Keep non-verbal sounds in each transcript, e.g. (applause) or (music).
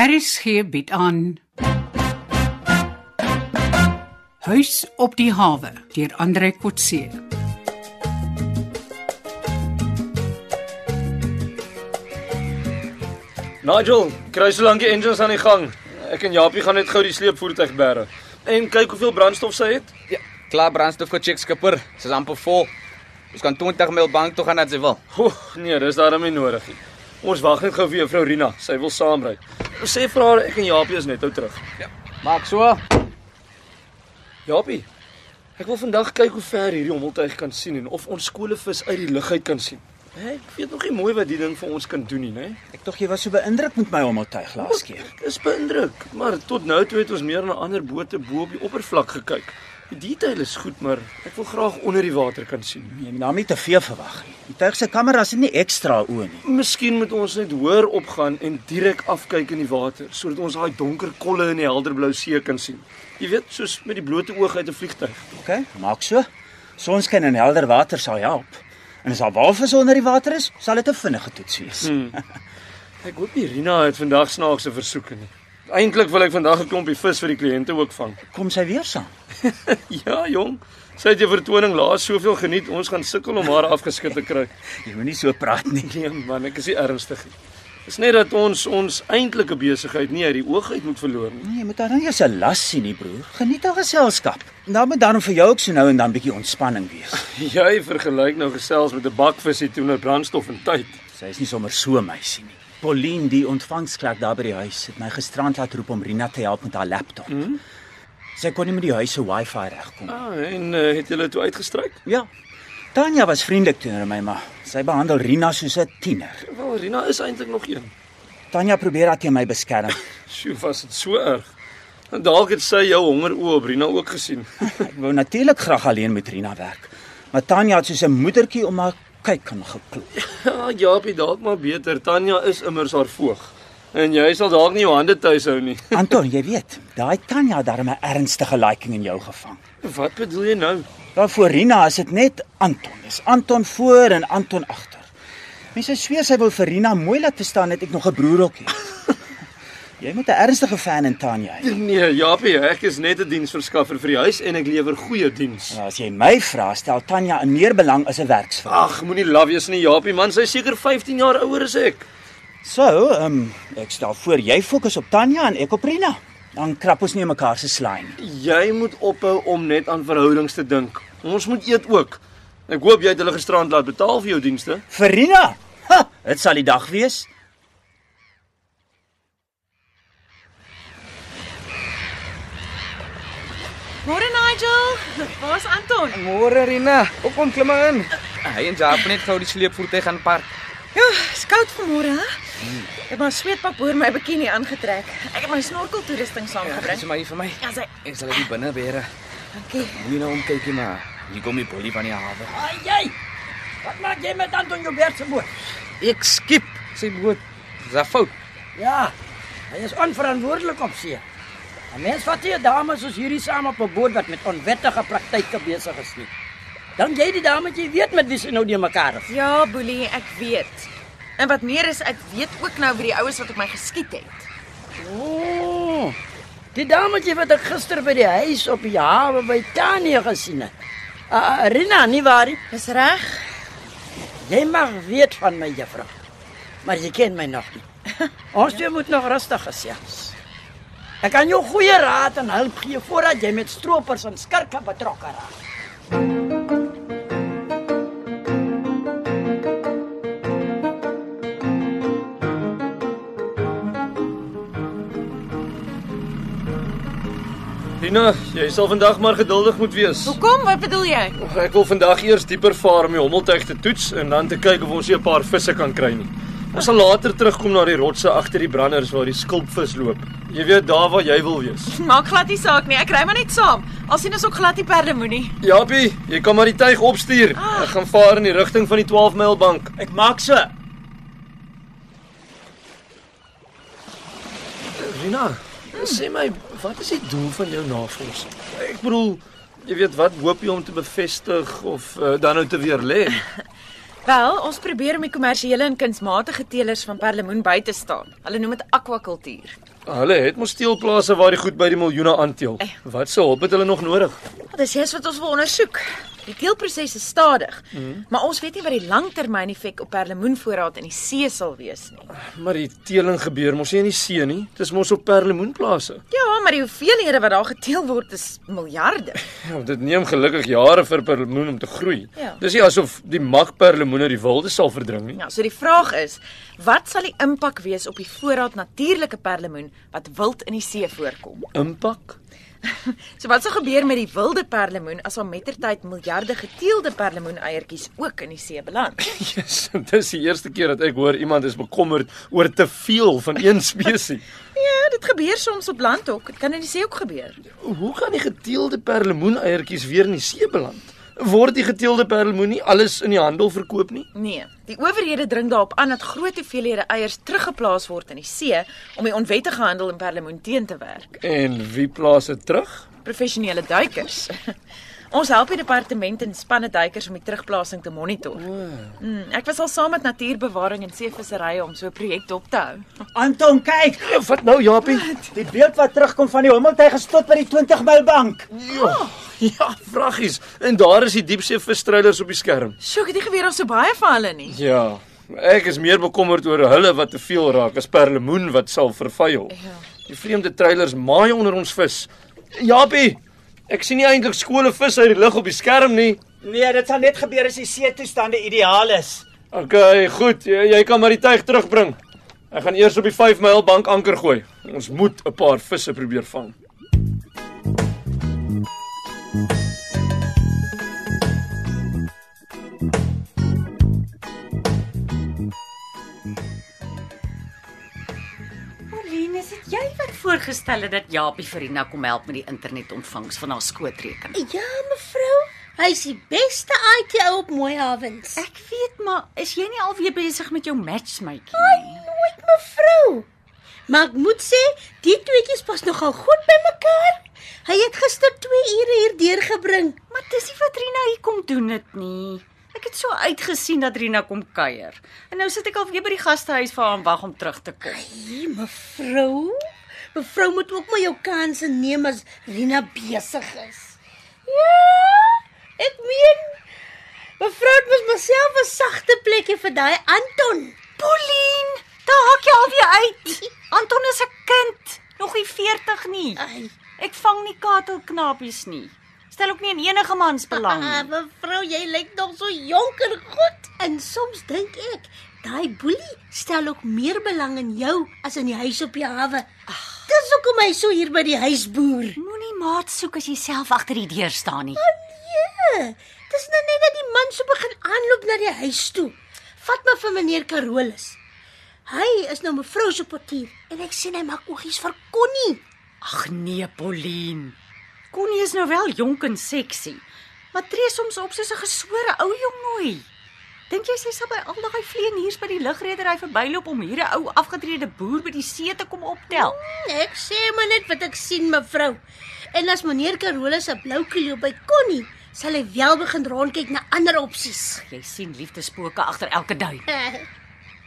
RSG bied aan Huis op die hawe deur Andre Kotse. Nigel, kry so lank die engines aan die gang. Ek en Japie gaan net gou die sleepvoertuig bære. En kyk hoeveel brandstof sy het. Ja, klaar brandstof vir check skipper. Sy's amper vol. Ons kan 20 mil bank toe gaan as jy wil. Oeh, nee, dis daarom nie nodig nie. Ons wag net gou vir juffrou Rina. Sy wil saamry. Sê vir haar ek en Japie is net ou terug. Maak so. Japie, ek wil vandag kyk hoe ver hierdie hommeltuig kan sien en of ons skolevis uit die lug uit kan sien. Ek weet nog nie mooi wat die ding vir ons kan doen nie, né? Ek tog jy was so beïndruk met my hommeltuig laas keer. Ek is beïndruk, maar tot nou toe het ons meer na ander bote bo op die oppervlak gekyk. Die detail is goed, maar ek wil graag onder die water kan sien. Jy moet nou nie te veel verwag nie. Die tuig se kameras het nie ekstra oë nie. Miskien moet ons net hoër opgaan en direk afkyk in die water sodat ons daai donker kolle in die helderblou see kan sien. Jy weet, soos met die blote oog uit 'n vliegtyg. OK, maak so. Sonskyn en helder water sal help. En as daar walvisse onder die water is, sal dit 'n vinnige toets wees. Hmm. (laughs) Ek hoop nie Rina het vandag snaakse versoeke nie. Eintlik wil ek vandag 'n klompie vis vir die kliënte ook vang. (laughs) Kom sy weer saam. (laughs) Ja, jong. Sy het jou vertoning laas soveel geniet. Ons gaan sukkel om haar afgeskit te kry. Jy moenie so praat nie. Nee man, ek is nie ernstig nie. Dis net dat ons ons eintlike besigheid nie uit die oog uit moet verloor nie. Nee, jy moet dan nie eens 'n las sien nie, broer. Geniet haar geselskap. Dan moet dan vir jou ook so nou en dan bietjie ontspanning wees. (laughs) Jy vergelyk nou gesels met 'n bakvisie teenoor brandstof en tyd. Sy is nie sommer so 'n meisie nie. Pauline, die ontvangsklek daar by die huis, het my gisterand laat roep om Rina te help met haar laptop. Mm? Sy kon nie met die huis se Wi-Fi regkom. Ah, en uh, het julle toe uitgestryk? Ja. Tanya was vriendelik teenoor my, maar sy behandel Rina soos 'n tiener. Wel, Rina is eintlik nog een. Tanya probeer dat jy my beskerm. (laughs) Sjoe, was dit so erg. En dalk het sy jou honger oë op Rina ook gesien. (laughs) Ek wou natuurlik graag alleen met Rina werk. Maar Tanya het soos 'n moedertjie om haar kyk kan geklop. Ja, Japie, dalk maar beter. Tanya is immers haar voog. En jy sal dalk nie jou hande tuis hou nie. (laughs) Anton, jy weet, daai Tanya het darem 'n ernstige liking in jou gevang. Wat bedoel jy nou? Daar voor Rina is dit net Anton. Dis Anton voor en Anton agter. Mense sweer sy wil vir Rina mooi laat verstaan net ek nog 'n broer ook het. (laughs) Jy moet 'n ernstige fan in Tanya hê. Nee, Japie, ek is net 'n diensverskaffer vir die huis en ek lewer goeie diens. Nou, as jy my vra, stel Tanya in meer belang as 'n werksvrou. Ag, moenie laf wees nie, Japie, man, sy is seker 15 jaar ouer as ek. So, ehm um, ek stel voor jy fokus op Tanya en ek op Rina. Dan krap ons nie mekaar se slaai nie. Jy moet ophou om net aan verhoudings te dink. Ons moet eet ook. Ek hoop jy het hulle gisterand laat betaal vir jou dienste. Vir Rina. Ha, dit sal die dag wees. Môre Nigel, waar's Anton? Môre Rina. Kom kom klim maar in. Hy en Jaap net gou die sleepvoertuig gaan park. Ja, skout vanmôre, hè? Ek het my sweetpak oor my bikini aangetrek. Ek het my snorkeltoerusting Dis saamgebring. maar hier vir my. Ja, sy. Ek sal dit binne bere. Dankie. Moenie nou omkykie maar. Hier kom die polie van die hawe. Ai jy. Wat maak jy met Anton Joubert se boot? Ek skip sy boot. Dis 'n fout. Ja. Hy is onverantwoordelik op see. 'n Mens vat nie 'n dame soos hierdie saam op 'n boot wat met onwettige praktyke besig is nie. Dan jy die dametjie weet met wie sy nou die mekaar is. Ja, Boelie, ek weet. En wat meer is, ek weet ook nou wie die oues wat op my geskiet het. Ooh. Die dametjie wat ek gister by die huis op die hawe by Tanya gesien het. Uh, Rina, nie waar nie? Dis reg. Jy mag weet van my juffrou. Maar jy ken my nog nie. (laughs) Ons twee moet nog rustig gesels. Ek kan jou goeie raad en hulp gee voordat jy met stroopers en skurke betrokke raak. Rina, jy sal vandag maar geduldig moet wees. Hoekom? Wat bedoel jy? Ek wil vandag eers dieper vaar om die hommeltuig te toets en dan te kyk of ons nie 'n paar visse kan kry nie. Ons sal later terugkom na die rotse agter die branders waar die skulpvis loop. Jy weet daar waar jy wil wees. (laughs) Maak glad nie saak nie. Ek ry maar net saam. Al sien ons ook glad nie perdemoenie. Japie, jy kan maar die tuig opstuur. Ek gaan vaar in die rigting van die 12 myl bank. Ek maak so. Rina, sê my, wat is die doel van jou navorsing? Ek bedoel, jy weet wat hoop jy om te bevestig of uh, dan nou te weer lê? (laughs) Wel, ons probeer om die kommersiële en kunsmatige teelers van perlemoen by te staan. Hulle noem dit akwakultuur. Hulle het mos teelplase waar die goed by die miljoene aanteel. Wat se hulp het hulle nog nodig? Dis juist wat ons wil ondersoek. Die teelproses is stadig, mm. maar ons weet nie wat die langtermyneffek op perlemoenvoorraad in die see sal wees nie. Maar die teeling gebeur mos nie in die see nie. Dis mos op perlemoenplase. Ja, maar die hoeveelhede wat daar geteel word is miljarde. (laughs) Ja, dit neem gelukkig jare vir perlemoen om te groei. Ja. Dis nie asof die makperlemoene die wilde sal verdring nie. Ja, so die vraag is, wat sal die impak wees op die voorraad natuurlike perlemoen wat wild in die see voorkom? Impak? (laughs) So wat sal gebeur met die wilde perlemoen as daar mettertyd miljarde geteelde perlemoeneiertjies ook in die see beland? (laughs) Yes, dis die eerste keer dat ek hoor iemand is bekommerd oor te veel van een (laughs) spesies. Ja, dit gebeur soms op land ook. Dit kan in die see ook gebeur. Hoe kan die geteelde perlemoeneiertjies weer in die see beland? Word die geteelde perlemoen nie alles in die handel verkoop nie? Nee, die owerhede dring daarop aan dat groot hoeveelhede eiers teruggeplaas word in die see om die onwettige handel in perlemoen teen te werk. En wie plaas dit terug? Professionele duikers. Ons help die departement en spanne duikers om die terugplasing te monitor. Mm, ek was al saam met natuurbewaring en seevisserye om so 'n projek op te hou. (laughs) Anton, kyk. Ja, wat nou, Japie? Die beeld wat terugkom van die hemeltuig is tot by die 20 myl bank. Ja, (laughs) ja, vraggies. En daar is die diepsee visstreilers op die skerm. Sjoe, het nie geweet daar so baie van hulle nie. Ja, ek is meer bekommerd oor hulle wat te veel raak as perlemoen wat sal vervuil. Ja. Die vreemde treilers maai onder ons vis. Japie, ek sien nie eintlik skole vis uit die lug op die skerm nie. Nee, dit sal net gebeur as die see toestande ideaal is. OK, goed, jy, jy kan maar die tuig terugbring. Ek gaan eers op die 5 myl bank anker gooi. Ons moet 'n paar visse probeer vang. Pauline, voorgestel het dat Japie Verina kom help met die internetontvangs van haar skootrekening? Ja, mevrou. Hy's die beste IT ou op mooi havens. Ek weet, maar is jy nie alweer besig met jou matchmaking Ai, nie? nooit mevrou. Maar ek moet sê, die tweetjies pas nogal goed by mekaar. Hy het gister 2 ure hier deurgebring. Maar dis nie wat Rina hier kom doen dit nie. Ek het so uitgesien dat Rina kom kuier. En nou sit ek alweer by die gastehuis vir haar en wag om terug te kom. Hey, mevrou. Mevrou moet ook maar jou kansse neem as Rina besig is. Ja, ek meen Mevrou het mos myself 'n sagte plekkie vir daai Anton. Pauline, daar hak jy alweer uit. Anton is 'n kind, nog nie 40 nie. Ai, Ek vang nie katelknapies nie. Stel ook nie in enige mans belang ah, nie. mevrou, jy lyk nog so jonk en goed. En soms dink ek, daai boelie stel ook meer belang in jou as in die huis op die hawe. Dis hoekom hy so hier by die huis boer. Moenie maat soek as jy self agter die deur staan nie. Nee, dis nou net dat die man so begin aanloop na die huis toe. Vat maar vir meneer Carolus. Hy is nou mevrou se portier en ek sien hy maak oogies vir Connie. Ag nee, Pauline. Connie is nou wel jonk en seksie, maar tree soms op soos 'n gesore ou jongooi. Dink jy sy sal by al daai vleeniers by die lugredery verbyloop om hier 'n ou afgetrede boer by die see te kom optel? Ek sê maar net wat ek sien mevrou. En as meneer Carolus 'n blou kielo by Connie, sal hy wel begin rondkyk na ander opsies. Jy sien liefdespoke agter elke duin.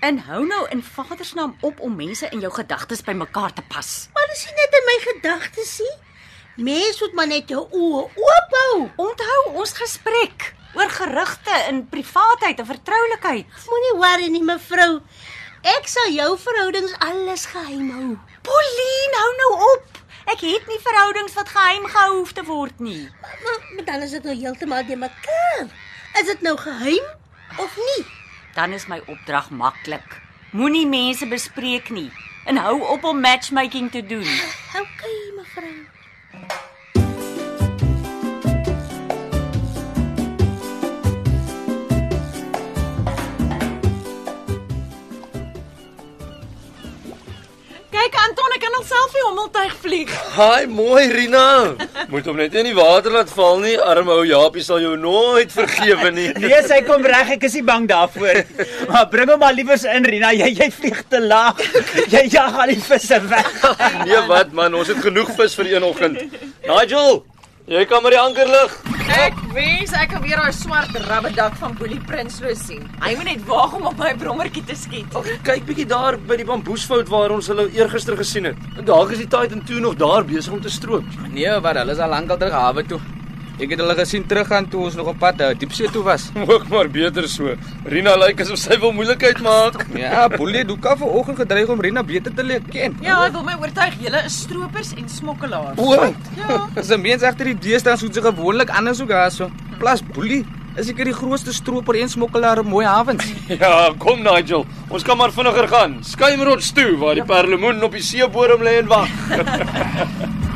En hou nou in Vader se naam op om mense in jou gedagtes bymekaar te pas. Maar dis nie net in my gedagtes nie. Mens moet maar net jou oë oop hou. Onthou ons gesprek oor gerugte in privaatheid en vertroulikheid. Moenie worry nie mevrou. Ek sal jou verhoudings alles geheim hou. Pauline, hou nou op. Ek het nie verhoudings wat geheim gehou hoef te word nie. Maar, maar dan is dit nou heeltemal de mekaar. Is dit nou geheim of nie? Dan is my opdrag maklik. Moenie mense bespreek nie en hou op om matchmaking te doen. OK, mevrou. Hommeltuig vlieg. Haai, mooi Rina. Moet hom net nie in die water laat val nie. Arme ou Japie sal jou nooit vergewe nie. (laughs) Nee, sy kom reg, ek is nie bang daarvoor. Maar bring hom maar liewers in, Rina. Jy jy vlieg te laag. Jy jag al die visse weg. Nee, wat man, ons het genoeg vis vir een oggend. Nigel, jy kan maar die anker lig. Ek wens ek kan weer daai swart rabbedak van Boelie Prinsloo sien. Hy moet net waag om op my brommertjie te skiet. Ag, kyk bietjie daar by die bamboesfout waar ons hulle eergister gesien het. En daar is die Titan 2 nog daar besig om te stroop. Nee, wat hulle is al lankal terug hawe toe. Ek het hulle gesien teruggaan toe ons nog op pad uh, diepsee toe was. (laughs) Ook maar beter so. Rina lyk asof sy wil moeilikheid maak. (laughs) Ja, Boelie het al vanoggend gedreig om Rina beter te leer ken. Ja, hy wil my oortuig julle is stroopers en smokkelaars. O, ja. (laughs) As 'n mens agter die deur staan soos jy gewoonlik anders ook daarso. Plus Boelie is seker die grootste stroper en smokkelaar op mooi hawens. Ja, kom Nigel. Ons kan maar vinniger gaan. Skuimrots toe waar die perlemoen op die seebodem lê en wag.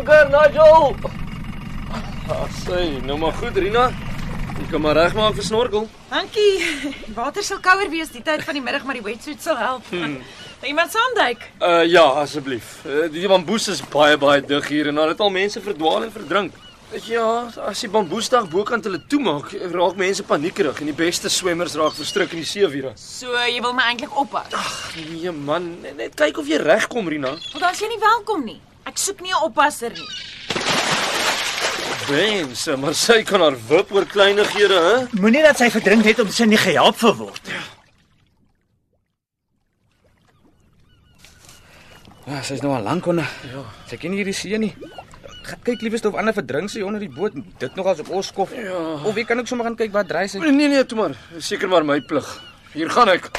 Anker Nigel. Ah, sê, nou maar goed Rina. Jy kan maar regmaak vir snorkel. Dankie. Water sal kouer wees die tyd van die middag, maar die wetsuit sal help. Hmm. Iemand saamduik. Uh ja, asseblief. Uh, die bamboes is baie baie dig hier en daar het al mense verdwaal en verdrink. Ja, as die bamboesdag bokant hulle toemaak, raak mense paniekerig en die beste swemmers raak verstrik in die seevirus. So jy wil my eintlik oppas. Nee man, net, kyk of jy regkom, Rina. Want dan is jy nie welkom nie. Ek soek nie 'n oppasser nie. Mense, maar sy kan haar wip oor kleinighede, hè? Moenie dat sy verdrink het om sy nie gehelp vir word. Ja, sy's nou al lank onder. Ja. Sy ken nie hierdie see nie. Gaan kyk liewes of ander verdrink sy onder die boot. Dit nogals op ons skof. Ja. Of jy kan ook sommer gaan kyk wat dry sy. Nee nee, nee toe maar. Seker maar my plig. Hier gaan ek.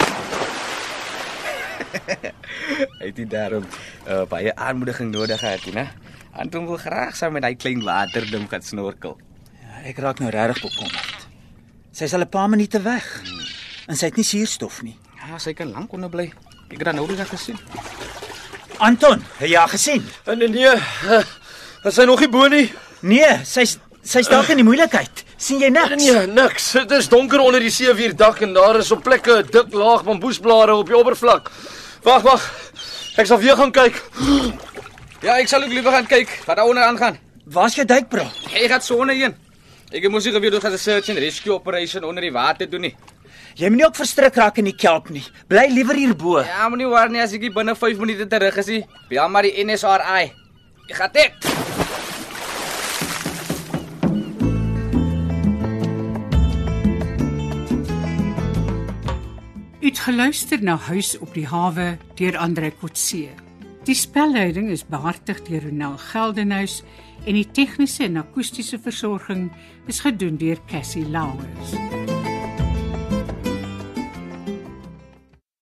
Hy het daarom uh, baie aanmoediging nodig gehad, né? Anton wil graag saam met hy klein waterding gaan snorkel. Ja, ek raak nou regtig bekommerd. Sy is al 'n paar minute weg. En sy het nie suurstof nie. Ja, sy kan lank onder bly. Ek het dan nou net gesien. Anton, het jy haar gesien? En nee, nee. uh, Is sy nog nie bo nie? Nee, sy's sy's dalk in die moeilikheid. sien jy niks? Nee, niks. Dit is donker onder die seevierdak en daar is op plekke 'n dik laag bamboesblare op die oppervlak. Wag, wag. Ek sal weer gaan kyk. Ja, ek sal ook liewer gaan kyk wat daar onder aangaan. Waar's jou duikbro? Hy gaan sone heen. Ek moes nie geweet hoe gaan 'n search and rescue operation onder die water doen nie. Jy moenie ook verstrik raak in die kelp nie. Bly liewer hierbo. Ja, moenie waar nie as ek hier binne 5 minute terug is nie. Bel maar die NSRI. Ek gaan dit. Het geluister na Huis op die hawe deur Andre Kotse. Die spelleiding is behartig deur Ronel Geldenhuys en die tegniese en akoestiese versorging is gedoen deur Cassie Lauers.